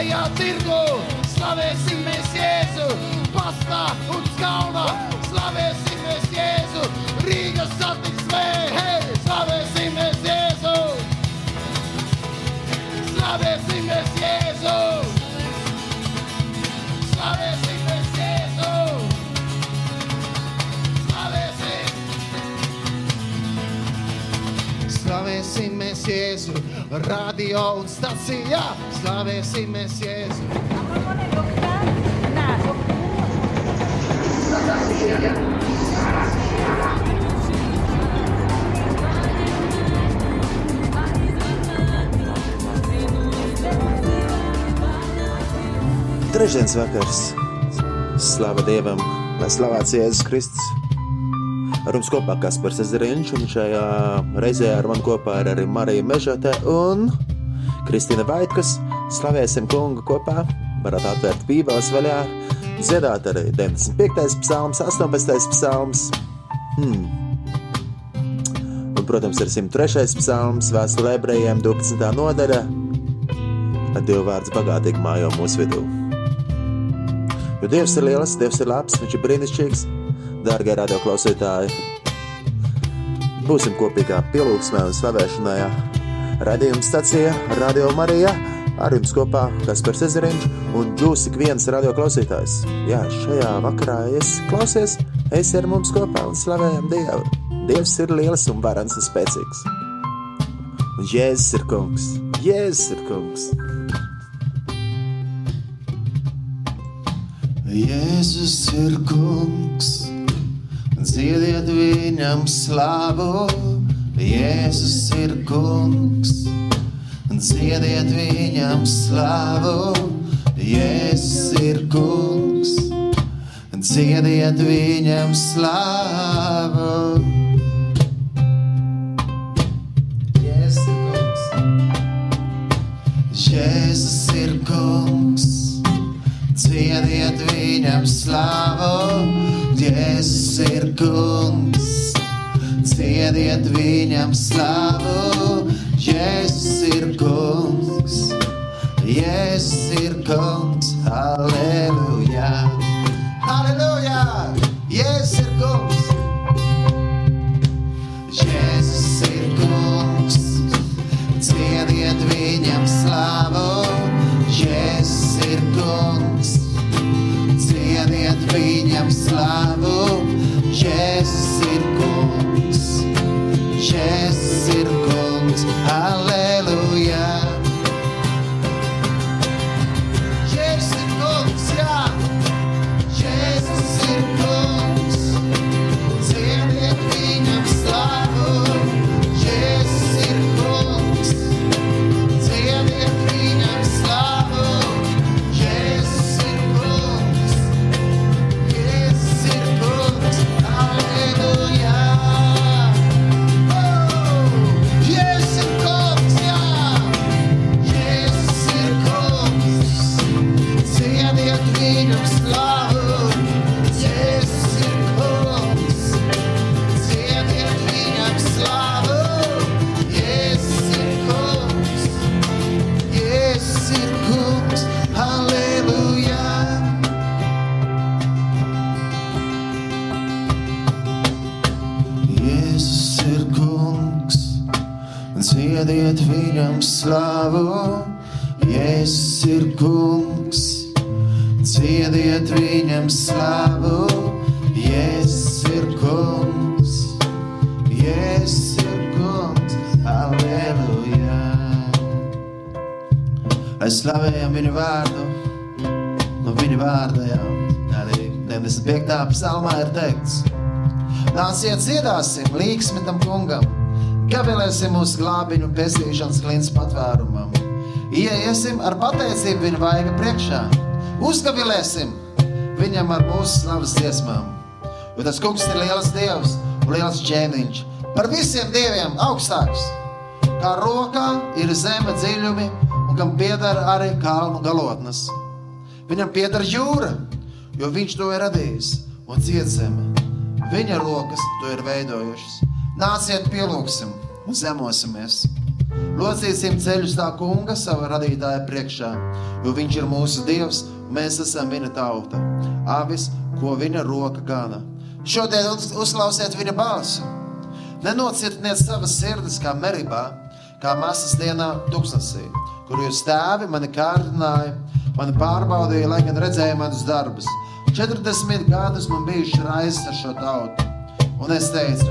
šajā tirgu. Slavēsim mēs Jēzu, pastā un skalnā. Slavēsim mēs Jēzu, Rīgas satiksmē. Hei, slavēsim mēs Jēzu. Slavēsim mēs Jēzu. Slavēsim mēs Jēzu. Slavēsim. Slavēsim mēs Jēzu, radio un stacijā. Slavēsim mēs Jēzu. Trešdienas vakars. Slava Dievam, lai slavēts Jēzus Kristus. Ar jums kopā Kaspars Ezeriņš, un šajā reizē ar mani kopā ir arī Marija Mežotē un Kristīna Vaitkas. Slavēsim kungu kopā, varat atvērt bībeles vaļā, dziedāt arī 95. psalms, 18. psalms. Hmm. Un, protams, ir 103. psalms, vēstule ebrejiem 12. nodaļa. Lai Dieva vārds bagātīgi mājo mūsu vidū. Jo Dievs ir liels, Dievs ir labs, Viņš ir brīnišķīgs. Dārgie radioklausītāji, būsim kopīgā pielūgsmē un slavēšanā. Radījuma stacija Radio Marija ar jums kopā Kaspars Ezeriņš un jūs ik viens radioklausītājs. Jā, šajā vakarā es klausies, es ar mums kopā un slavējam Dievu. Dievs ir liels un varans un spēcīgs. Un Jēzus ir kungs, Jēzus ir kungs. Jēzus ir kungs, dziediet viņam slavu. Jēzus ir kungs, dziediet viņam slavu. Jēzus ir kungs, dziediet viņam slavu. Jēzus ir kungs. Dziediet viņam slavu, Jēzus ir kungs. Dziediet viņam slavu, Jēzus ir kungs. Jēzus ir kungs, halleluja. Halleluja, Jēzus ir kungs. Jēzus ir kungs. Dziediet viņam slavu, Jēzus ir kungs. Dziediet viņam slavu, Jēzus 95. psalmā ir teikts. Nāciet, dziedāsim, līksmi tam kungam, gavilēsim mūsu glābiņu pestīšanas klints patvērumam. Ieiesim ar pateicību viņa vaiga priekšā, uzgavilēsim viņam ar mūsu slavas dziesmām. Jo tas kungs ir liels dievs un liels ķēniņš, par visiem dieviem augstāks. Kā rokā ir zeme dziļumi un kam pieder arī kalnu galotnes. Viņam pieder jūra, jo viņš to ir radījis un ciet zeme. Viņa rokas to ir veidojušas. Nāciet, pielūgsim un zemosimies. Locīsim ceļus tā kunga, sava radītāja priekšā, jo viņš ir mūsu dievs, un mēs esam viņa tauta. Avis, ko viņa roka gana. Šodien uz, uzklausiet viņa balsi. Nenocirtniet savas sirdis kā merībā, kā masas dienā tuksnesī, kur jūs tēvi mani kārdināja, mani pārbaudīja, lai gan redzēja manus darbus. 40 gadus man bijuši raizes ar šo tautu, un es teicu,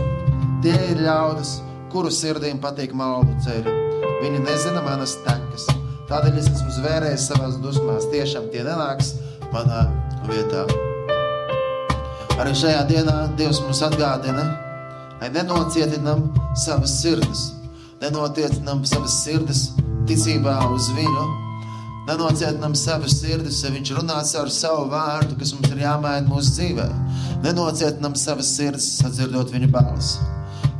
tie ir ļaudis, kuru sirdīm patīk maldu ceļi. Viņi nezina manas tekas. Tādēļ es esmu zvērējis savās dusmās. Tiešām tie nenāks manā vietā. Arī šajā dienā Dievs mums atgādina, lai nenocietinam savas sirdis, nenocietinam savas sirdis ticībā uz viņu, nenocietinam savas sirdis, ja viņš runās ar savu vārdu, kas mums ir jāmaina mūsu dzīvē. Nenocietinam savas sirdis, sadzirdot viņa balsi.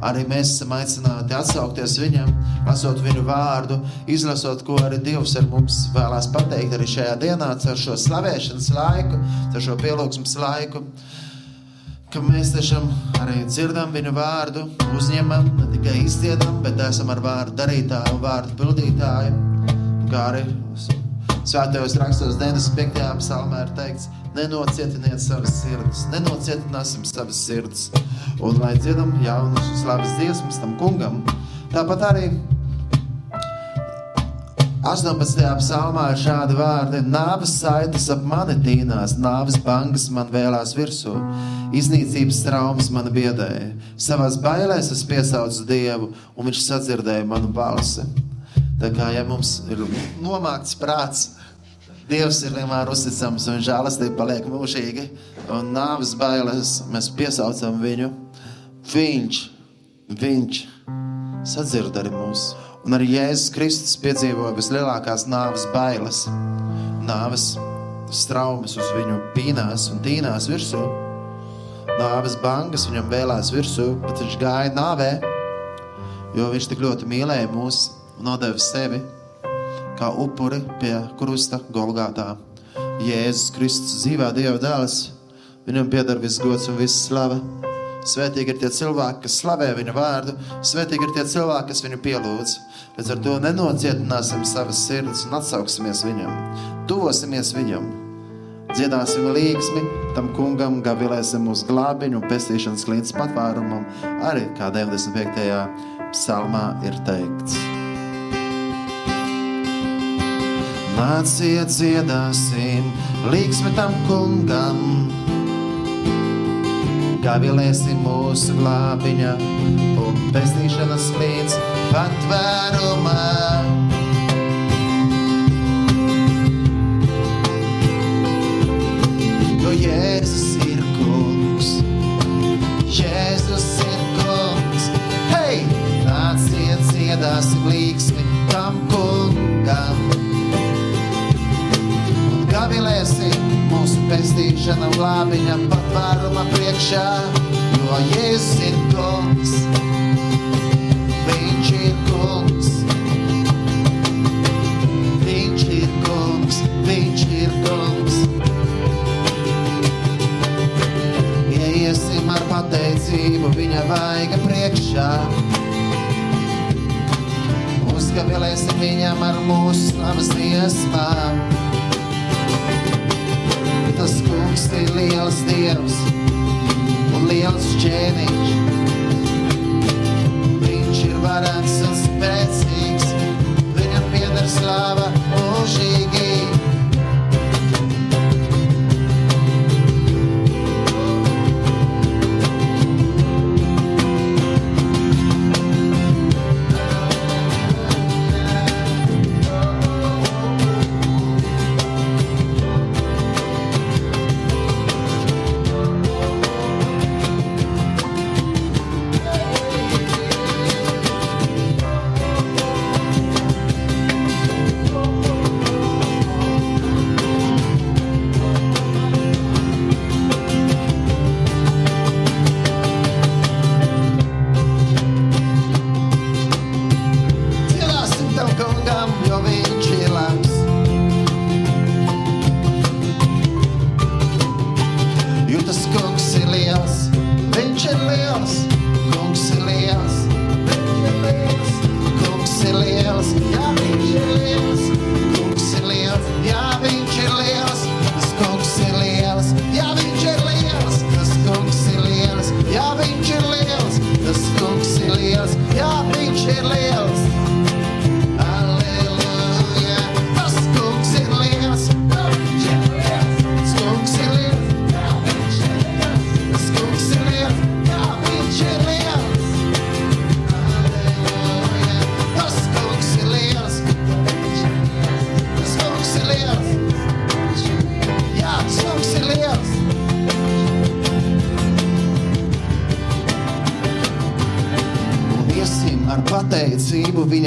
Arī mēs esam aicināti atsaukties viņam, lasot viņu vārdu, izlasot, ko arī Dievs ar mums vēlās pateikt arī šajā dienā, ar šo slavēšanas laiku, ar šo pielūgsmes laiku. Ka mēs tiešām arī dzirdam viņu vārdu, uzņemam, ne tikai izdziedam, bet esam ar vārdu darītāju, vārdu pildītāju. Kā arī Svētajos rakstos 95. psalmā ir teikts, nenocietiniet savas sirdis, nenocietināsim savas sirdis. Un lai dziedam jaunus slavas dziesmas tam kungam, tāpat arī 18. psalmā ir šādi vārdi: Nāves saites ap mani tīnās, nāves bangas man vēlās virsū, iznīcības traumas man biedēja. Savās bailēs es piesaucu Dievu, un Viņš sadzirdēja manu balsi. Tā kā ja mums ir nomākts prāts, Dievs ir vienmēr uzticams un žēlastība paliek mūžīgi. Un nāves bailes mēs piesaucam viņu. Viņš, viņš sadzird arī mūsu. Un arī Jēzus Kristus piedzīvoja vislielākās nāves bailes. Nāves straumes uz viņu pīnās un tīnās virsū. Nāves bangas viņam vēlās virsū, bet viņš gāja nāvē, jo viņš tik ļoti mīlēja mūs un nodeva sevi kā upuri pie krusta Golgātā. Jēzus Kristus dzīvā Dieva dēls, viņam pieder viss gods un viss slava. Svētīgi ir tie cilvēki, kas slavē viņa vārdu, svētīgi ir tie cilvēki, kas viņu pielūdz. Līdz ar to nenocietināsim savas sirdis un atsauksimies viņam, tuvosimies viņam. Dziedāsim līgsmi tam kungam, gavilēsim uz glābiņu un pestīšanas līdz patvērumam, arī kā 95. psalmā ir teikts. Nāciet, dziedāsim, līksmi tam kungam, gavilēsim mūsu glābiņa un pestīšanas līdz patvērumam. Jo Jēzus ir kungs, Jēzus ir kungs, hei! Nāciet, dziedāsim līksmi tam pestīšana un glābiņa patvēruma priekšā, jo Jēzus ir kungs, viņš ir kungs, viņš ir kungs, viņš ir kungs. Iesim ar pateicību viņa vaiga priekšā, uzgavilēsim viņam ar mūsu slavas iesmām tas kungs ir liels dievs un liels ķēniņš. Viņš ir varants un spēcīgs, viņam pieder slāva mūžīgi.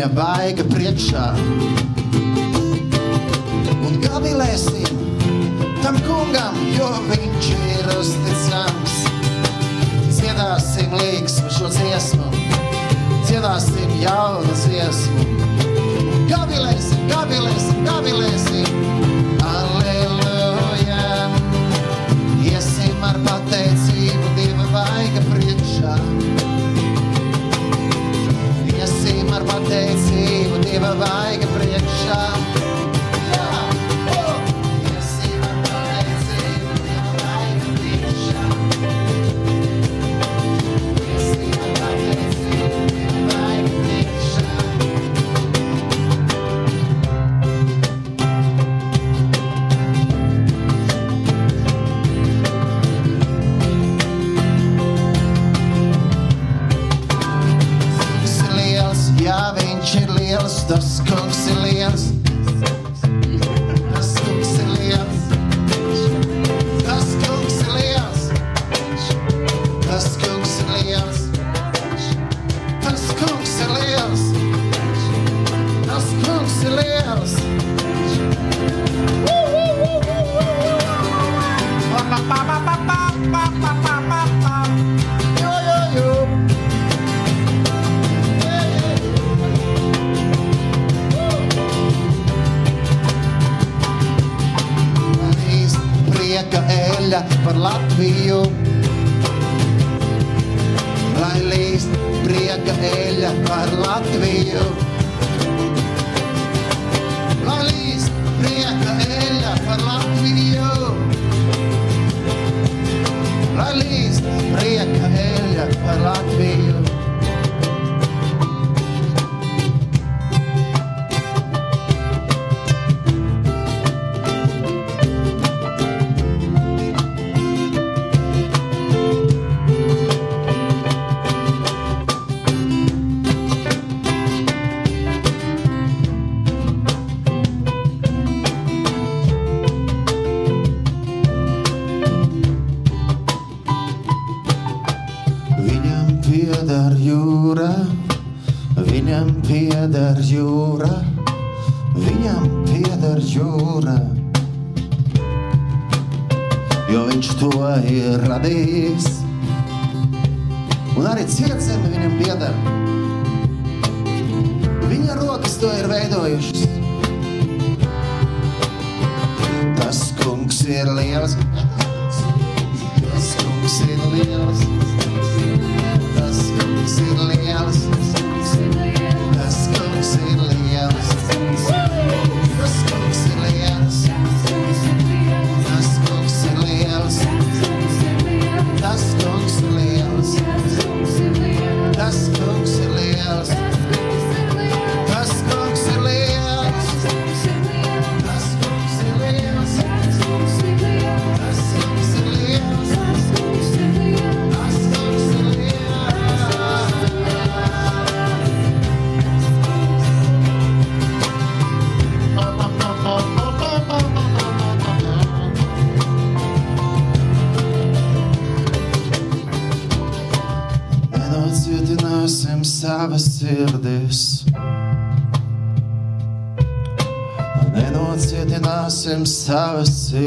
viņa baiga priekšā.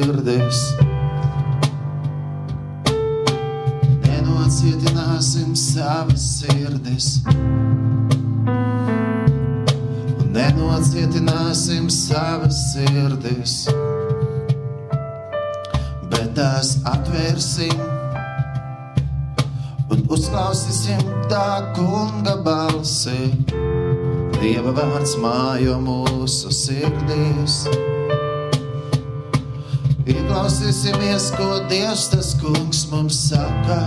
sirdis. Nenocietināsim savas sirdis. Nenocietināsim savas sirdis, bet tās atvērsim un uzklausīsim tā kunga balsi. Dieva vārds mājo mūsu sirdīs. Ieklausīsimies, ko Dievs tas kungs mums saka.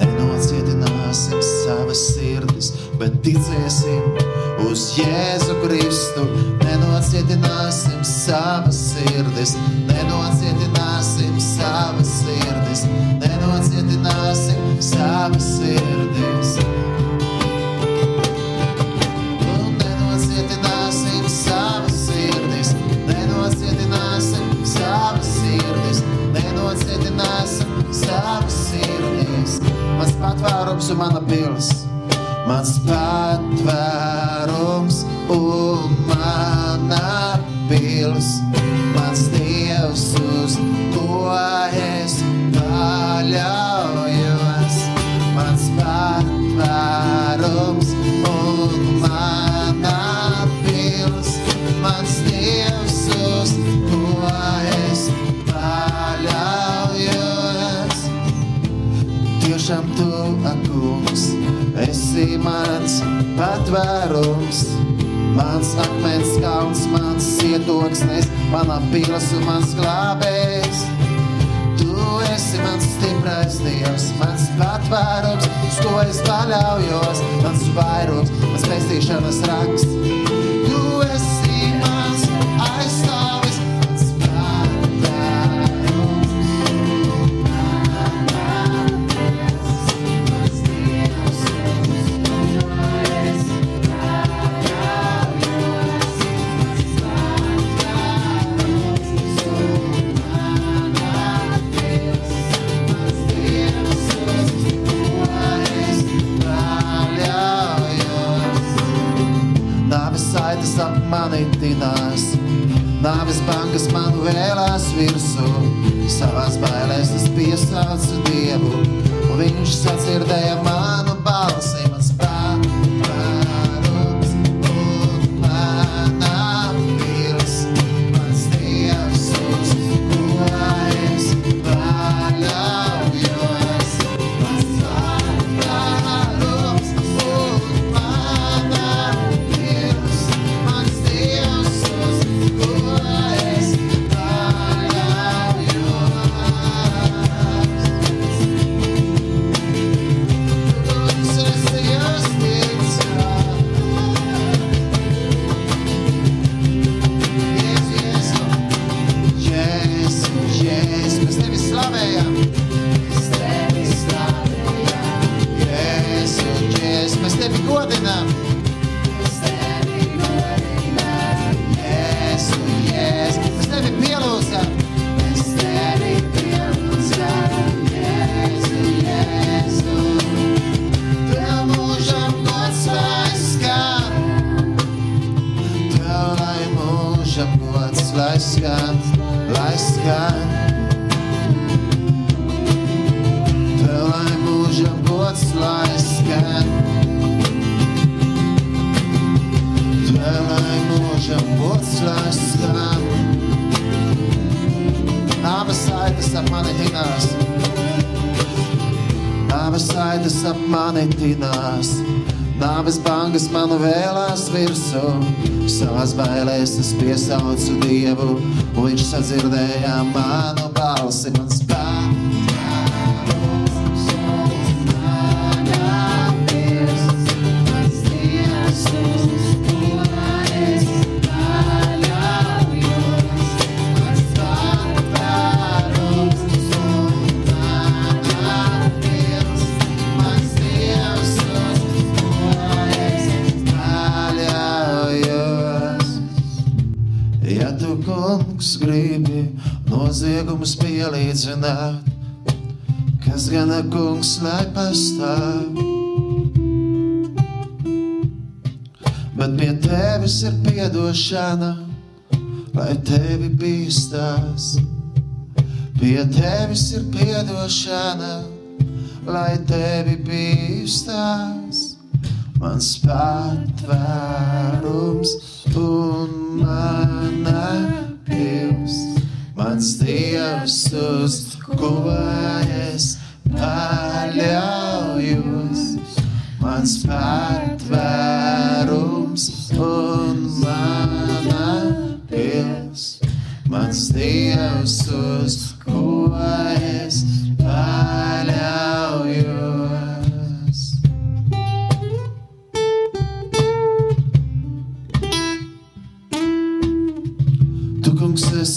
Nenocietināsim savas sirdis, bet ticēsim uz Jēzu Kristu. Nenocietināsim savas sirdis, nenocietināsim savas sirdis, nenocietināsim savas sirdis. Nenocietināsim savas sirdis. tavas sirdīs. Mans patvērums un mana pils, mans patvērums un mans patvērums. Mans akmens kalns, mans cietoksnes, mana pīles un mans glābējs. Tu esi mans stiprais dievs, mans patvērums, uz to es paļaujos, mans vairogs, mans pestīšanas raksts. Savas bailēs es piesaucu Dievu, un viņš sadzirdēja manu balsi. Man shadow.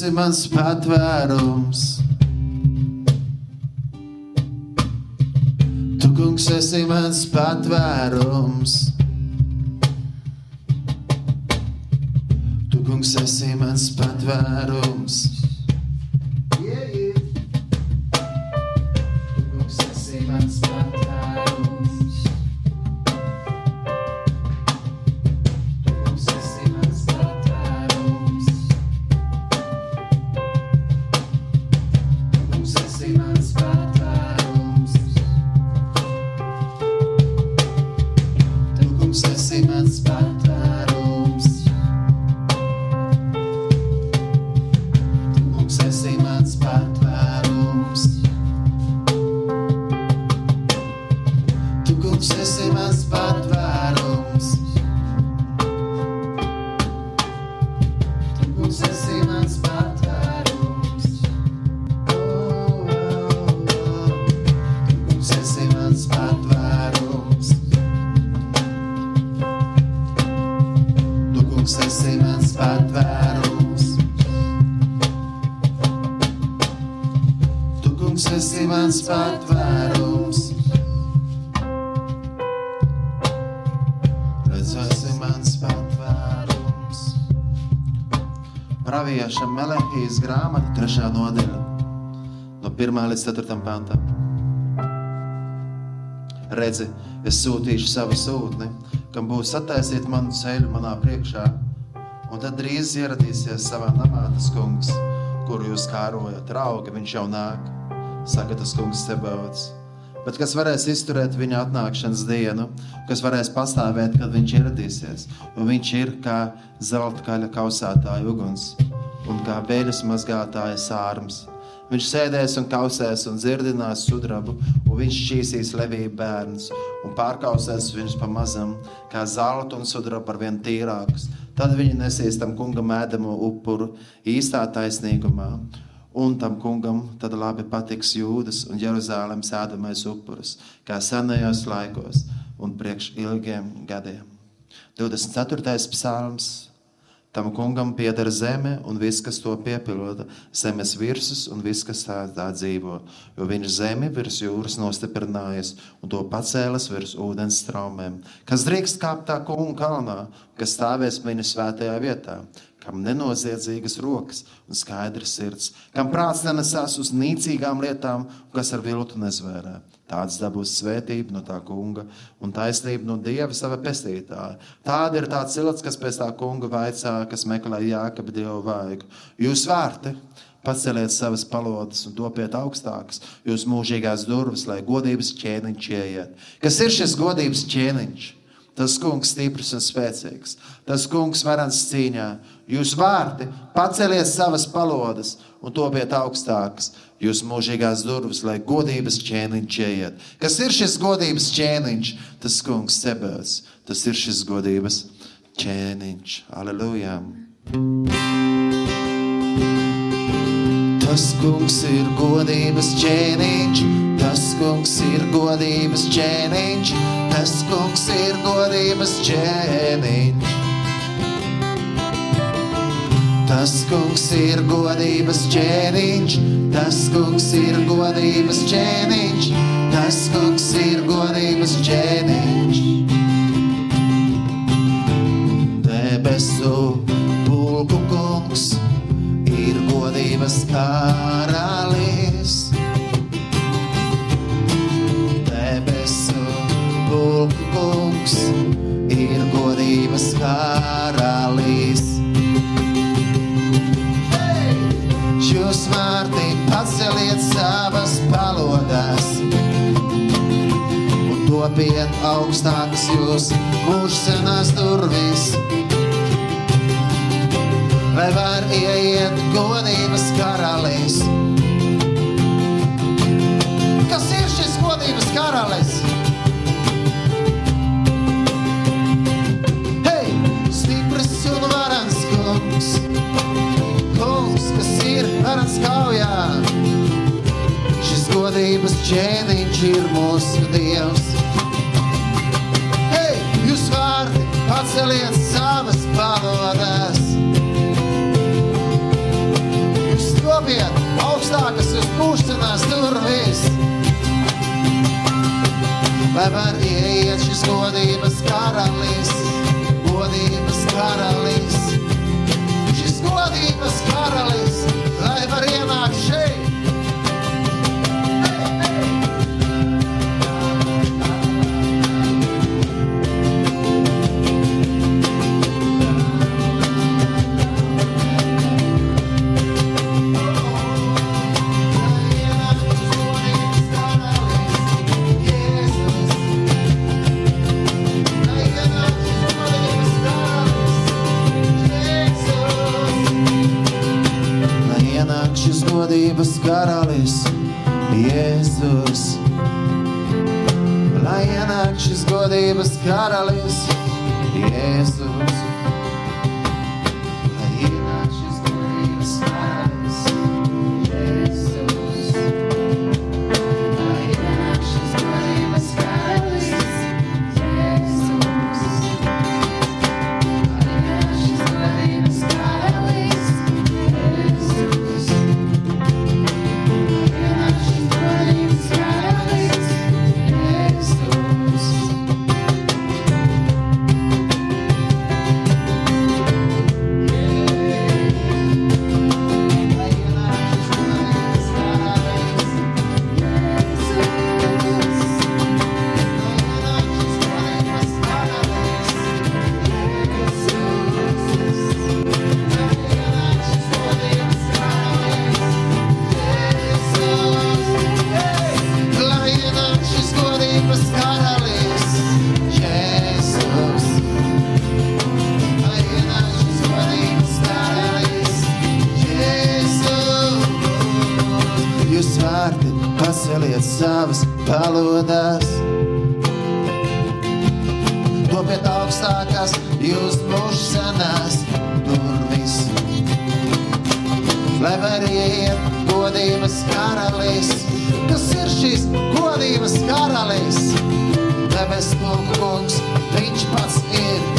Esi mans patvērums. Tu, kungs, esi mans patvērums. Tu, kungs, esi mans patvērums. Pravieša Melehijas grāmata, trešā nodaļa, no 1 līdz 4 pantam. Redzi, es sūtīšu savu sūtni, kam būs attaisīt manu ceļu manā priekšā, un tad drīz ieradīsies savā namā tas kungs, kuru jūs kārojat. Raugi viņš jau nāk, saka tas kungs Sebauts. Bet kas varēs izturēt viņa atnākšanas dienu, kas varēs pastāvēt, kad viņš ieradīsies? Jo viņš ir kā zelta kaļa kausētāja uguns un kā veļas mazgātāja sārums. Viņš sēdēs un kausēs un dzirdinās sudrabu, un viņš šķīsīs levību bērnus un pārkausēs viņus pa mazam, kā zelta un sudraba par vien tīrākus. Tad viņi nesīs tam kungam ēdamo upuru īstā taisnīgumā. Un tam kungam tad labi patiks jūdas un Jeruzalemes ēdamais upuris, kā senajos laikos un priekš ilgiem gadiem. 24. psalms. Tam kungam pieder zeme un viss, kas to piepilda, zemes virsmas un viss, kas tā, tā dzīvo. Jo viņš zemi virs jūras nostiprinājis un to pacēlis virs ūdens straumēm. Kas drīkst kāpt tā kunga kalnā, kas stāvēs viņa svētajā vietā, kam nenoziedzīgas rokas un skaidrs sirds, kam prāts nenesās uz nīcīgām lietām, kas ar viltu nezvērē. Tāds dabūs svētību no tā kunga un taisnību no dieva sava pestītāja. Tāda ir tā cilts, kas pēc tā kunga vaicā, kas meklē jākapa dievu vaigu. Jūs vārti, paceliet savas palodas un topiet augstākas, jūs mūžīgās durvis, lai godības ķēniņš ieiet. Kas ir šis godības ķēniņš? Tas kungs stiprs un spēcīgs, tas kungs varants cīņā. Jūs vārti, paceliet savas palodas un topiet augstākas, jūs mūžīgās durvis, lai godības ķēniņš ieiet. Kas ir šis godības ķēniņš? Tas kungs sebēs, tas ir šis godības ķēniņš. Aleluja! Tas kungs ir godības ķēniņš, tas kungs ir godības ķēniņš, tas kungs ir godības ķēniņš. Tas kungs ir godības ķēniņš, tas kungs ir godības ķēniņš, tas kungs ir godības ķēniņš. Augstākas jūs mūžsenās durvis. Lai var ieiet godības karalis. Kas ir šis godības karalis? Hei, stiprs un varans kungs, kungs, kas ir varans kaujā. Šis godības ķēniņš ir mūsu dievs. neseliet savas panodas. Jūs stopiet augstākas uz pūšanās durvis, lai var ieiet šis godības karalis, godības karalis, šis godības karalis, lai var ienākt šeit. lai var iet godības karalīs. Kas ir šis godības karalīs? Debes kungs, viņš pats ir.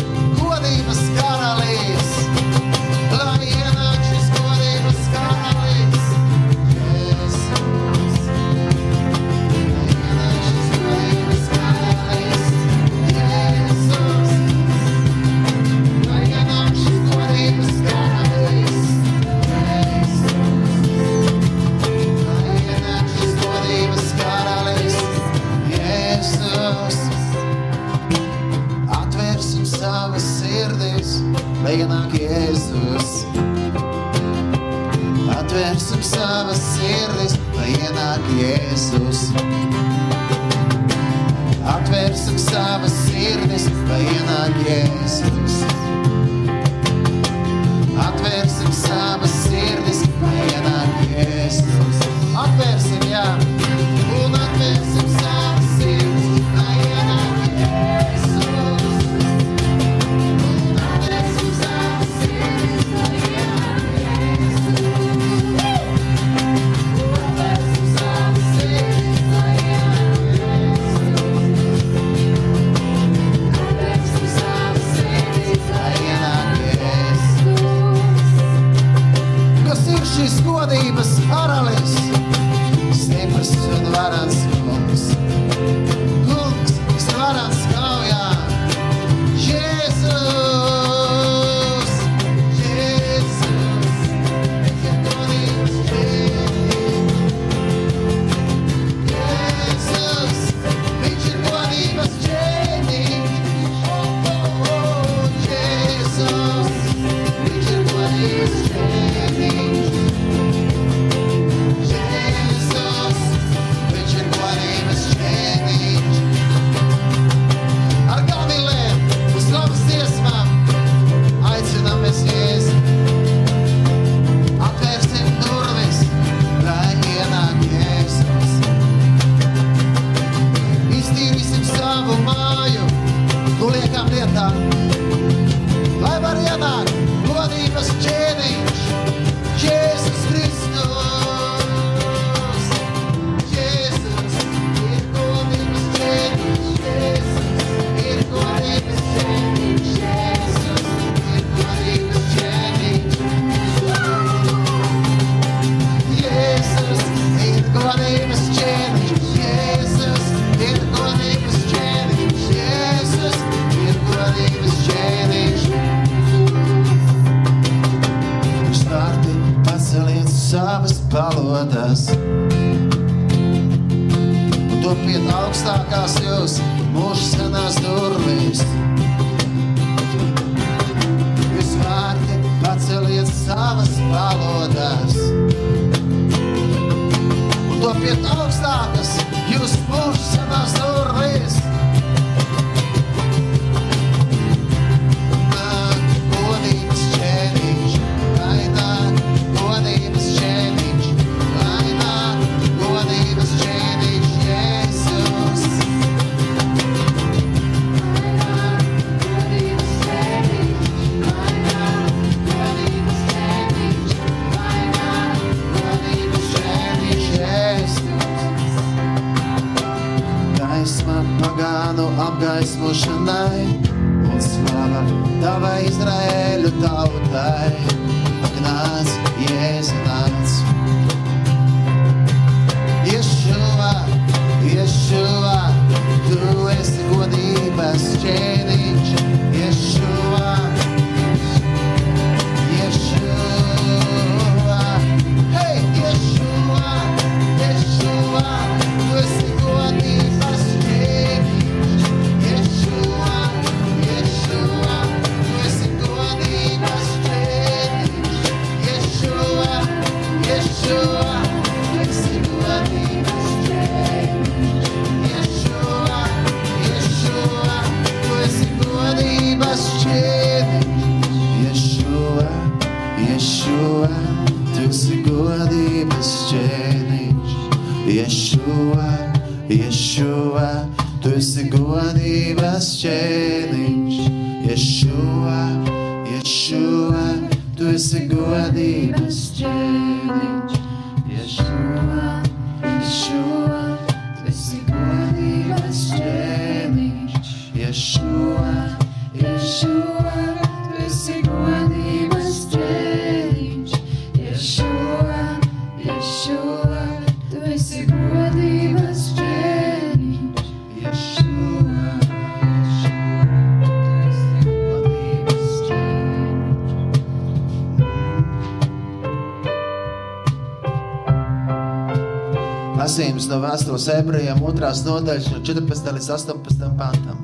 Lasījums no vēstules ebrejiem, otrās nodaļas, no 14. līdz 18. pantam.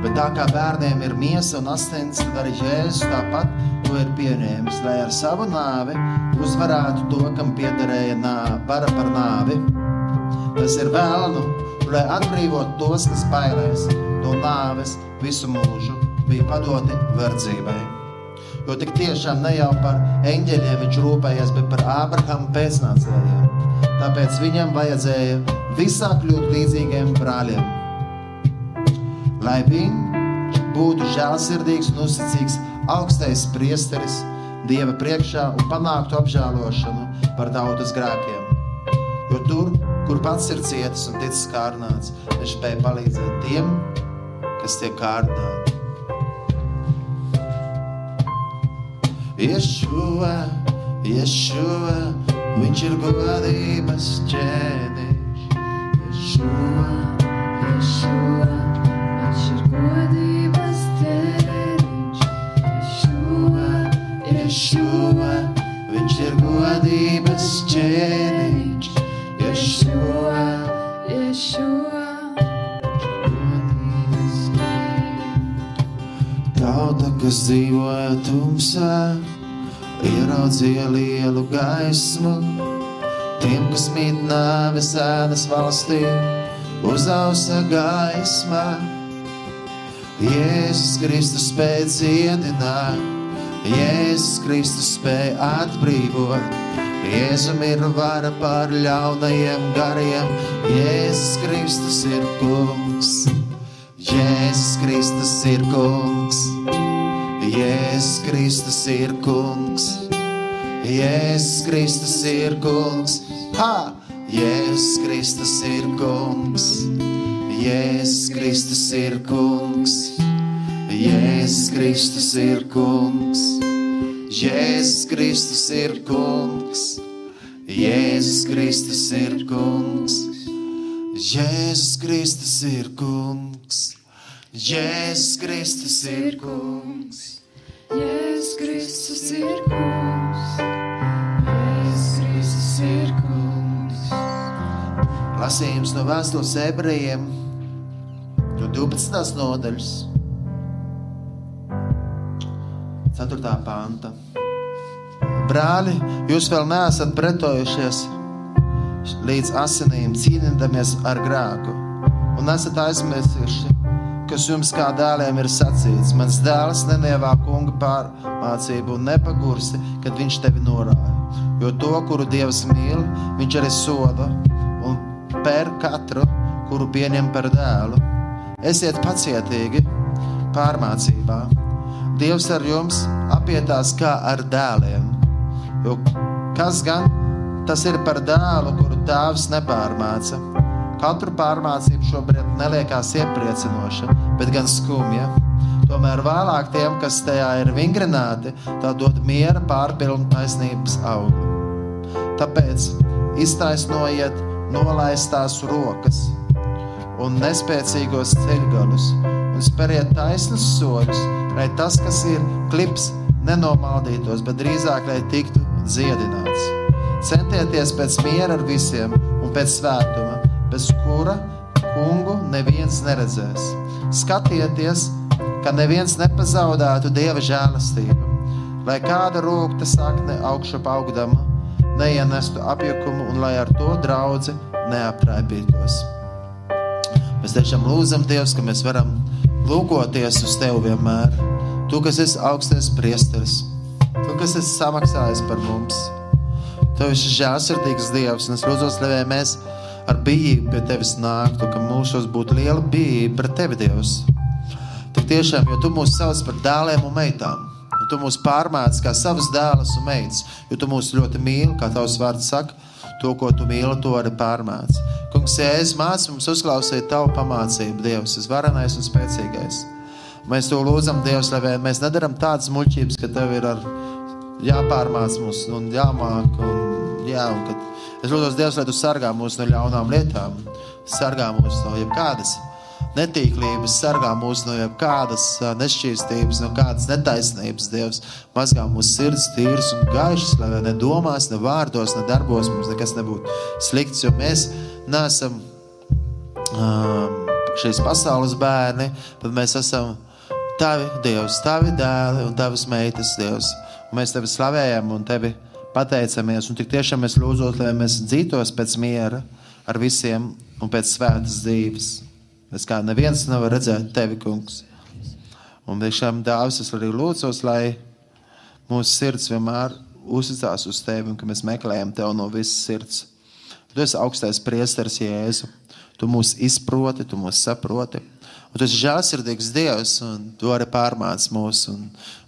Bet tā kā bērniem ir miesa un asins, tad arī Jēzus tāpat to ir pieņēmis, lai ar savu nāvi uzvarētu to, kam piederēja vara par nāvi. Tas ir vēlnu, lai atbrīvotu tos, kas bailēs no nāves visu mūžu, bija padoti verdzībai. Jo tik tiešām ne jau par eņģeļiem viņš rūpējies, bet par Ābrahama pēcnācējiem. Tāpēc viņam vajadzēja visā kļūt līdzīgiem brāļiem. Lai viņš būtu žēlsirdīgs un uzticīgs augstais priesteris Dieva priekšā un panāktu apžēlošanu par tautas grēkiem. Jo tur, kur pats ir cietis un ticis kārnāts, viņš spēja palīdzēt tiem, kas tiek kārnāti. Ješua, Ješua, viņš ir godības ķēniņš. Ješua, Ješua, viņš ir godības ķēniņš. Ješua, Ješua, viņš ir godības ķēniņš. Ješua, godības Tauta, kas dzīvoja tumsā, ieraudzīja lielu gaismu. Tiem, kas mīt nāves ēnas valstī, uzausa gaisma. Jēzus Kristus spēja dziedināt, Jēzus Kristus spēja atbrīvot. Jēzum ir vara pār ļaunajiem gariem, Jēzus Kristus ir kungs. Jēzus Kristus ir kungs, Jēzus Kristus ir kungs, Jēzus Kristus ir kungs, ha! Jēzus Kristus ir kungs, Jēzus Kristus ir kungs, Jēzus Kristus ir kungs, Jēzus Kristus ir kungs, Jēzus Kristus ir kungs. Jēzus Kristus ir kungs, Jēzus Kristus ir kungs, Jēzus Kristus ir kungs. Jēzus Kristus ir kungs. lasījums no vēstules ebrejiem, no 12. nodaļas, 4. panta. Brāļi, jūs vēl neesat pretojušies līdz asinīm, cīnīdamies ar grēku, un esat aizmirsuši, kas jums kā dēliem ir sacīts. Mans dēls nenievā kunga pārmācību un nepagursi, kad viņš tevi norāja. Jo to, kuru Dievs mīl, viņš arī soda un pēr katru, kuru pieņem par dēlu. Esiet pacietīgi pārmācībā. Dievs ar jums apietās kā ar dēliem. Jo kas gan tas ir par dēlu, kuru tēvs nepārmāca? Katru pārmācību šobrīd neliekās iepriecinoša, bet gan skumja. Tomēr vēlāk tiem, kas tajā ir vingrināti, tā dod miera pārpilnu taisnības augļu. Tāpēc iztaisnojiet nolaistās rokas un nespēcīgos ceļgalus un speriet taisnus soļus, lai tas, kas ir klips, nenomaldītos, bet drīzāk, lai tiktu dziedināts. Centieties pēc miera ar visiem un pēc svētuma, bez kura kungu neviens neredzēs. Skatieties, ka neviens nepazaudētu dieva žēlastību, lai kāda rūkta sakne augšup augdama neienestu apjukumu un lai ar to draudzi neaptraipītos. Mēs tiešām lūdzam Dievs, ka mēs varam lūkoties uz Tevi vienmēr. Tu, kas esi augstais priesteris, Tu, kas esi samaksājis par mums. Tu esi žēlsirdīgs Dievs, un es lūdzu, lai mēs ar bijību pie Tevis nāktu, ka mūsos būtu liela bijība pret Tevi, Dievs. Tik tiešām, jo Tu mūs sauc par dēliem un meitām, un Tu mūs pārmāc kā savas dēlas un meitas, jo Tu mūs ļoti mīli, kā Tavs vārds saka, to, ko Tu mīli, to arī pārmāc. Kungs, Jēzus māc mums uzklausīt Tavu pamācību, Dievs, es varenais un spēcīgais. Mēs to lūdzam, Dievs, lai mēs nedaram tādas muļķības, ka Tev ir ar jāpārmāc mums un jāmāk. Un, jā, un kad es lūdzu, Dievs, lai Tu sargā mūs no ļaunām lietām, sargā mūs no jebkādas netīklības, sargā mūs no jebkādas nešķīstības, no kādas netaisnības. Dievs mazgā mūsu sirds tīras un gaišas, lai ne domās, ne vārdos, ne darbos mums nekas nebūtu slikts, jo mēs neesam um, šīs pasaules bērni, bet mēs esam tavi, Dievs, tavi dēli un tavas meitas, Dievs. Un mēs tevi slavējam un tevi pateicamies. Un tik tiešām mēs lūdzot, lai mēs dzītos pēc miera ar visiem un pēc svētas dzīves. Mēs kā neviens nevar redzēt tevi, kungs. Un tiešām dāvis es arī lūdzos, lai mūsu sirds vienmēr uzticās uz tevi un ka mēs meklējam tevi no visas sirds. Tu esi augstais priesteris, Jēzu. Tu mūs izproti, tu mūs saproti. Un tu esi žēlsirdīgs Dievs, un tu arī pārmāc mūs un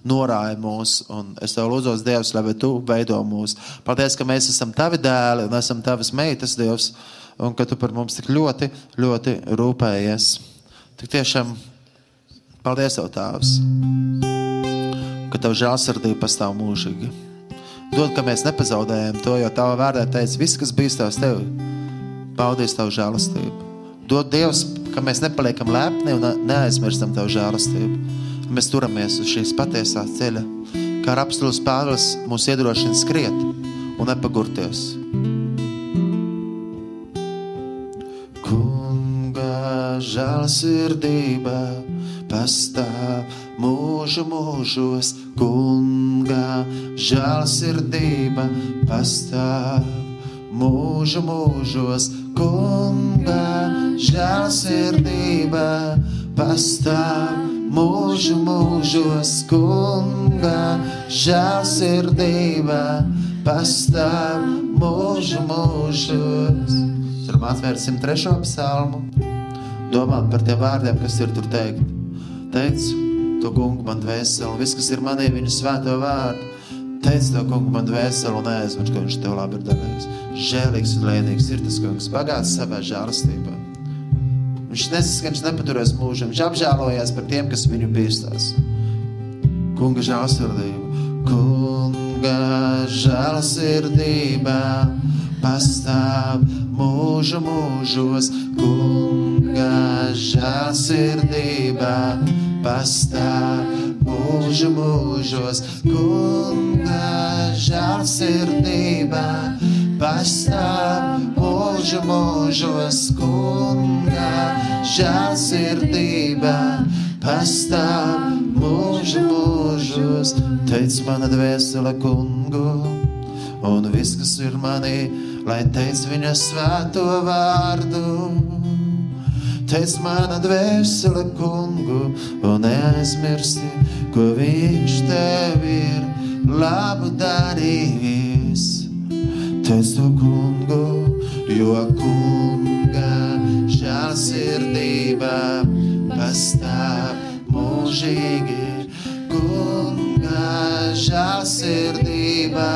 norāji mūs. Un es tev lūdzu, Dievs, lai tu veido mūs. Paldies, ka mēs esam tavi dēli un esam tavas meitas, Dievs, un ka tu par mums tik ļoti, ļoti rūpējies. Tik tiešām paldies, Tev, Tēvs, ka Tev žēlsirdība pastāv mūžīgi. Dod, ka mēs nepazaudējam to, jo Tavā vārdā teica, viss, kas bijis Tavs Tev, paudīs Tavu žēlastību. Dod Dievs, ka mēs nepaliekam lepni un neaizmirstam Tavu žēlastību. Mēs turamies uz šīs patiesās ceļa, kā ar apstulus Pāvils mūs iedrošina skriet un nepagurties. Kunga žēlsirdība pastāv mūžu mūžos, kunga žēlsirdība pastāv mūžu mūžos, kunga žēlsirdība pastāv mūžu mūžos, kunga žēlsirdība pastāv mūžu mūžos. Varam atvērt 103. psalmu, domāt par tiem vārdiem, kas ir tur teikt. Teicu, to kungu man dvēseli, viss, kas ir manī, viņa svēto vārdu. Teic to kungu man dvēseli, un aizmirst, ka viņš tev labi ir darījis. Žēlīgs un lēnīgs ir tas kungs, bagāts savā žēlastībā. Viņš nesas, ka viņš nepaturēs mūžam, viņš apžēlojas par tiem, kas viņu bīstās. Kunga žēlsirdība, kunga žēlsirdība pastāv mūžu mūžos, kunga žēlsirdība pastāv mūžu mūžos, kunga žēlsirdība pastāv mūžu mūžos, kunga žēlsirdība pastāv mūžu mūžos. Teic mana dvēsele kungu, un viss, kas ir manī, lai teic viņa svēto vārdu. Teic mana dvēsele kungu, un neaizmirsti, ko viņš tev ir labu darījis. Testu kungu, jo kunga žēlsirdība pastāv mūžīgi. Kunga žēlsirdība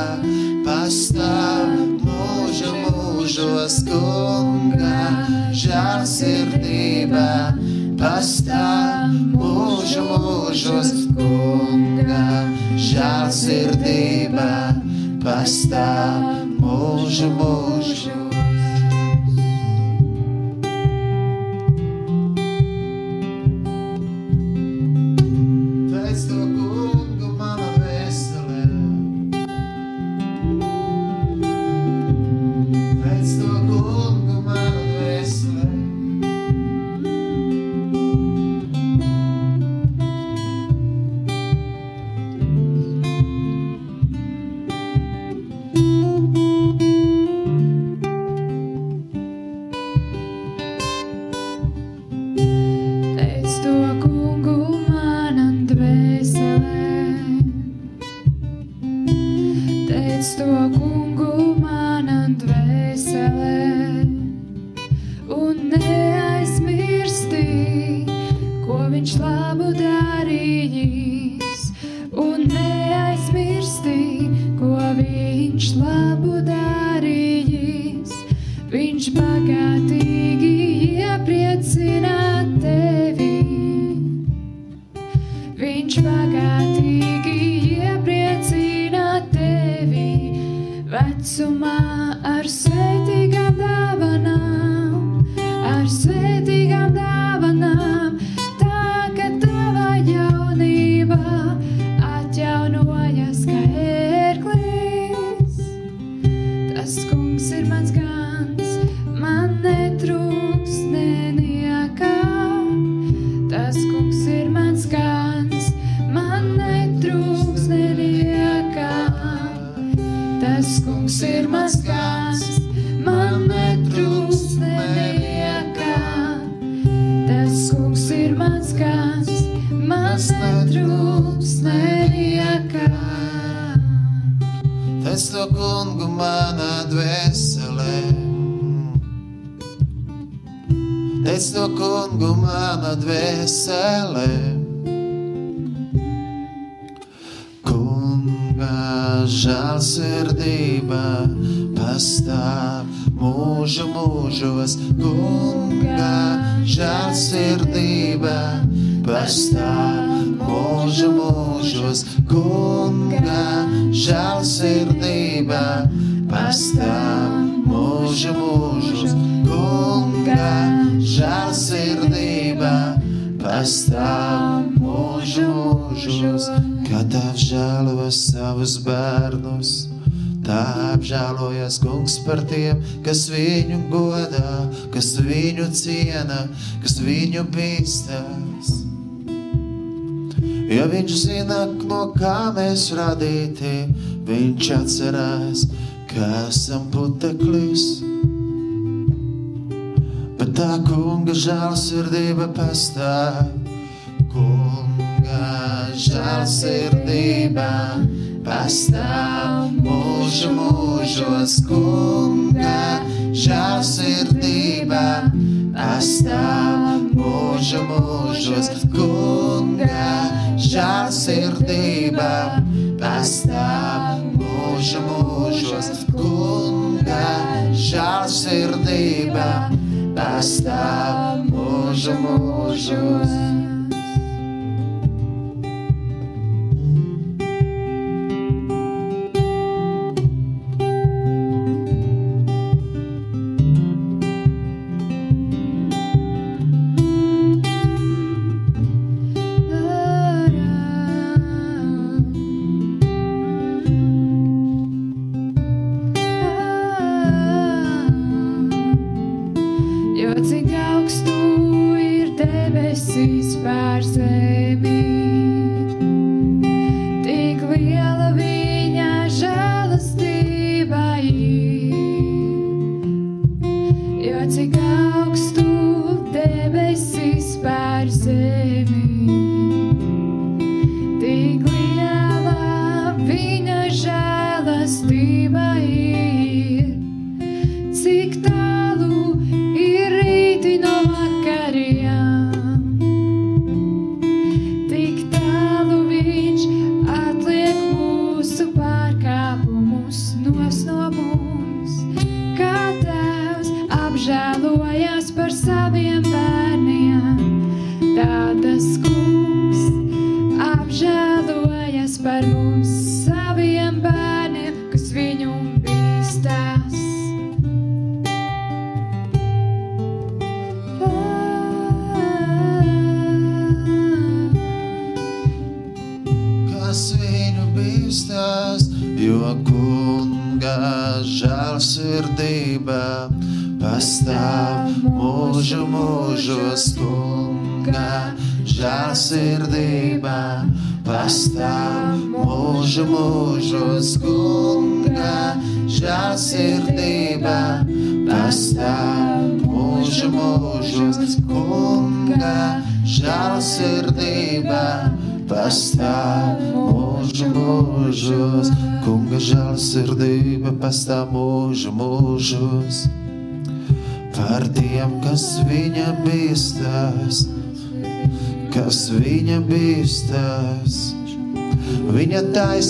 pastāv mūžu mūžos, kunga žēlsirdība pastāv pastā mūžu mūžos kunga žālsirdība pastā mūžu mūžos. детства esam mūžu mūžos, kad apžēlo savus bērnus. Tā apžēlojas kungs par tiem, kas viņu godā, kas viņu ciena, kas viņu bīstās. Ja viņš zina, no kā mēs radīti, viņš atcerās, ka esam puteklis tā kunga žēlsirdība pastāv. Kunga žēlsirdība pastāv mūžu mūžos, kunga žēlsirdība pastāv mūžu mūžos, kunga žēlsirdība pastāv mūžu mūžos, kunga žēlsirdība pastāv pastāv mūžu mūžos.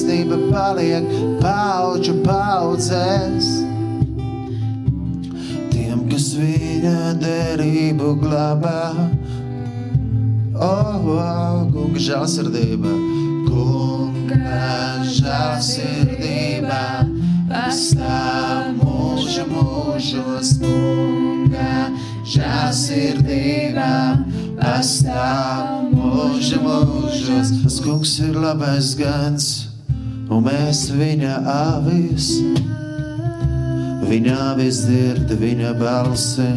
Taisnība paliek paudžu paudzēs. Tiem, kas viņa derību glabā, oh, oh, kunga žēlsirdība, kunga žēlsirdība, pastāv mūžu mūžos, kunga žēlsirdība pastāv mūža mūžos. Tas kungs ir labais gans, un mēs viņa avis. Viņa avis dzird viņa balsi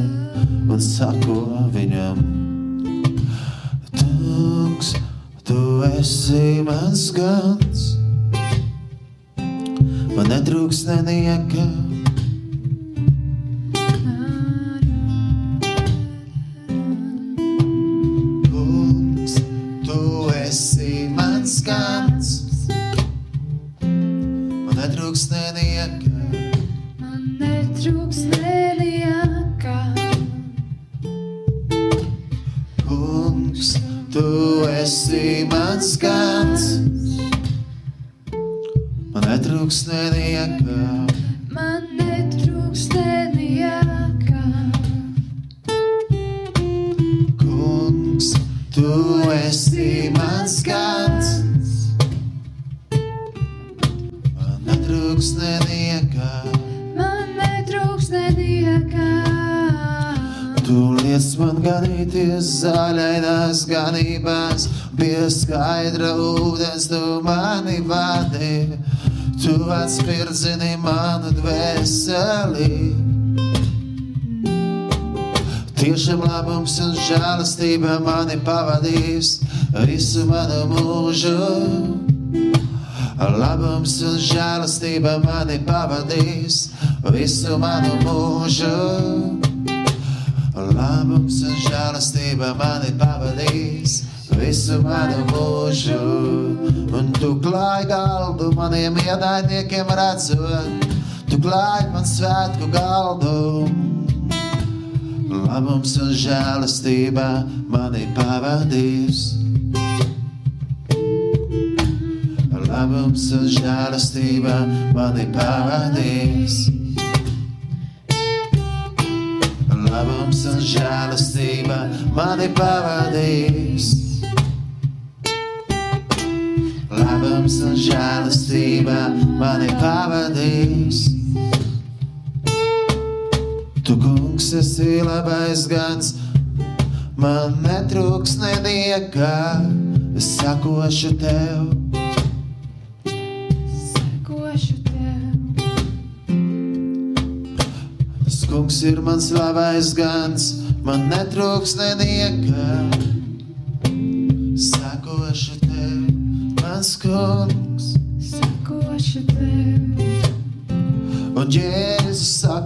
un sako viņam. Tungs, tu esi mans gans, man netrūks nenieka. Žēlastība mani pavadīs visu manu mūžu. Labums un žēlastība mani pavadīs visu manu mūžu. Labums un žēlastība mani pavadīs visu manu mūžu. Un tu klāji galdu maniem ienaidniekiem redzot, tu klāji man svētku galdu. Labums un žēlastība mani pavadīs. Labums un žēlastība mani pavadīs. Labums un žēlastība mani pavadīs. Labums un žēlastība mani pavadīs. Tu, kungs, esi labais gans, man netrūks neniekā. Es sakošu tev, Sekošu tev. tas kungs ir mans labais gans, man netrūks neniekā. Sakošu tev, mans kungs. Sekošu tev. Un Jēzus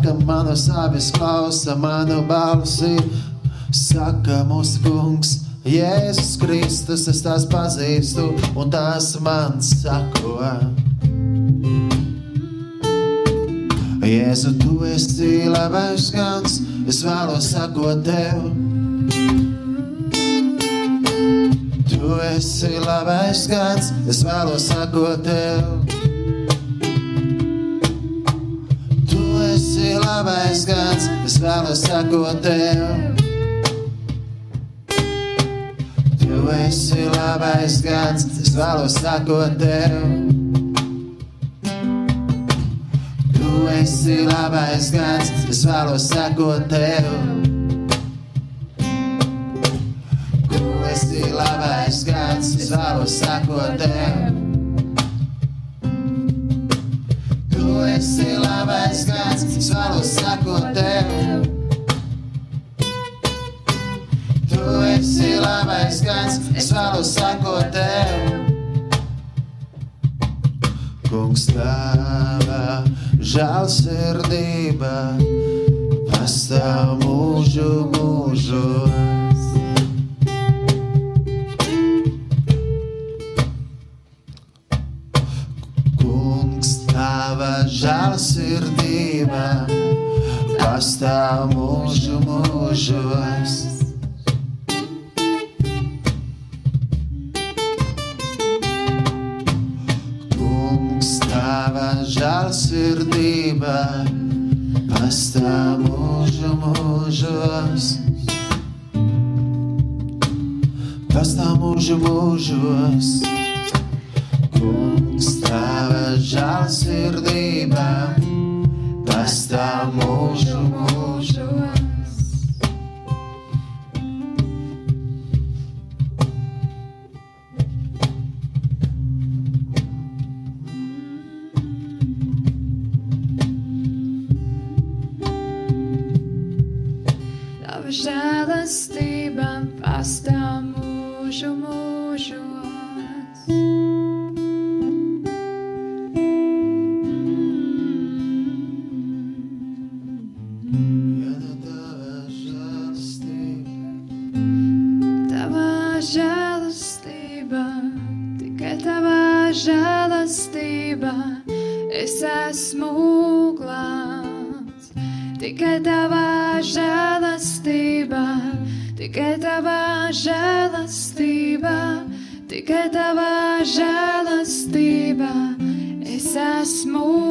saka, manas avis klausa manu balsi, saka mūsu kungs, Jēzus Kristus, es tās pazīstu, un tās man sako. Jēzu, tu esi labais gans, es vēlos sakot tev. Tu esi labais gans, es vēlos sakot tev. Labais gans, es vēlos sakot tev. Tu esi labais gans, es vēlos sakot tev. Tu esi labais gans, es vēlos sakot tev. Tu esi labais gans, es vēlos sakot tev. Labais gans, es vēlos sakot tev. Tu esi labais gans, es vēlos sakot tev. Kungs tava žēlsirdība pastāv mūžu mūžos. Kungs žēlsirdība pastāv mūžu mūžos. Kungs, tava žēlsirdība pastāv mūžu mūžos. Pastāv mūžu mūžos. Kungs, tava žēlsirdība pastāv mūžu mūžos. Tikai esmu glābts. Tikai tava žēlastība, tikai tava žēlastība, es esmu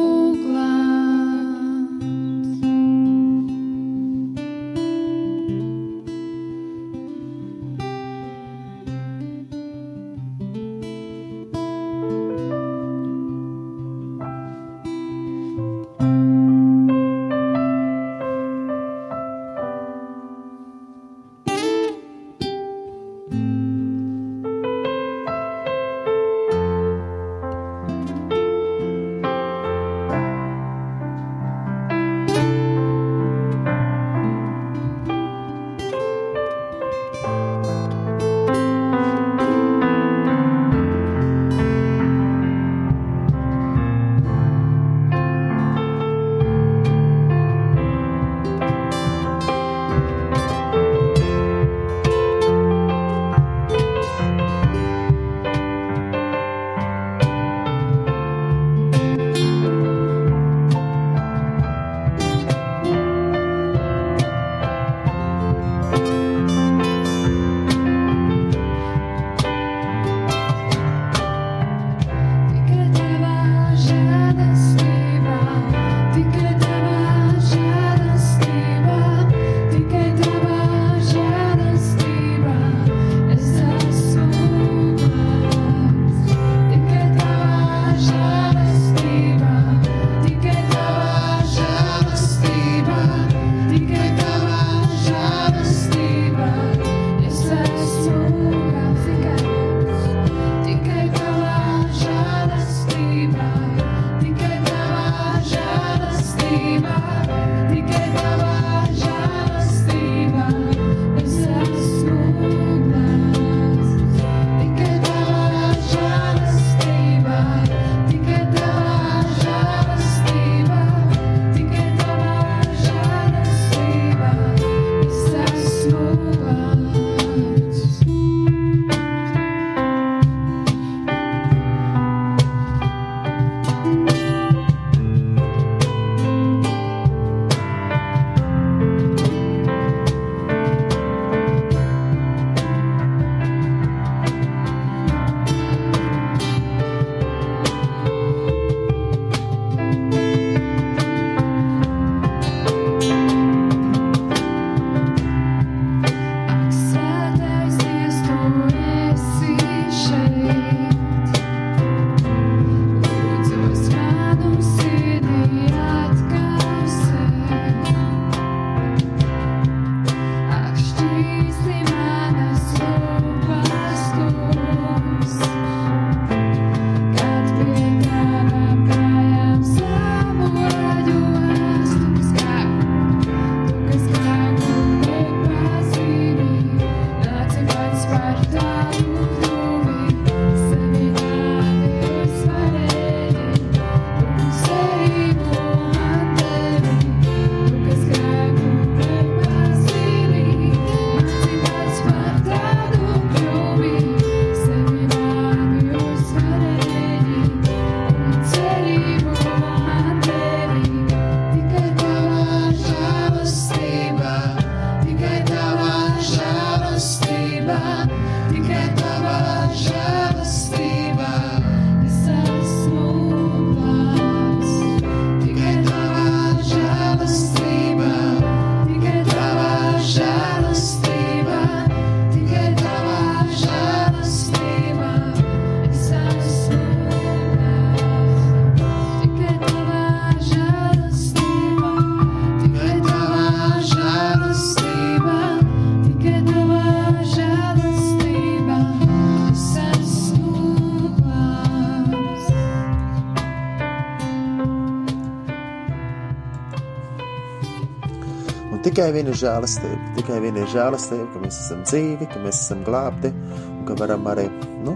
Tikai viena žēlastība, tikai viena žēlastība, ka mēs esam dzīvi, ka mēs esam glābti un ka varam arī, nu,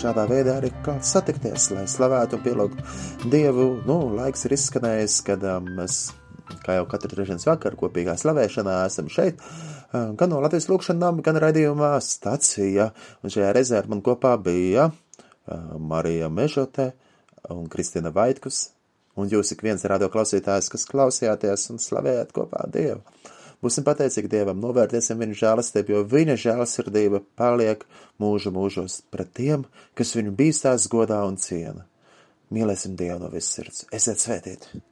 šādā veidā arī satikties, lai slavētu un pielūgtu Dievu. Nu, laiks ir izskanējis, kad um, mēs, kā jau katru trešdienas vakaru, kopīgā slavēšanā esam šeit, uh, gan no Latvijas lūkšanām, gan raidījumā stacija, un šajā reizē ar man kopā bija uh, Marija Mežote un Kristina Vaitkus, un jūs ik viens radio klausītājs, kas klausījāties un slavējāt kopā Dievu. Būsim pateicīgi Dievam, novērtēsim viņa žēlastību, jo viņa žēlasirdība paliek mūžu mūžos pret tiem, kas viņu bīstās godā un ciena. Mīlēsim Dievu no visas sirds. Esiet svētīti!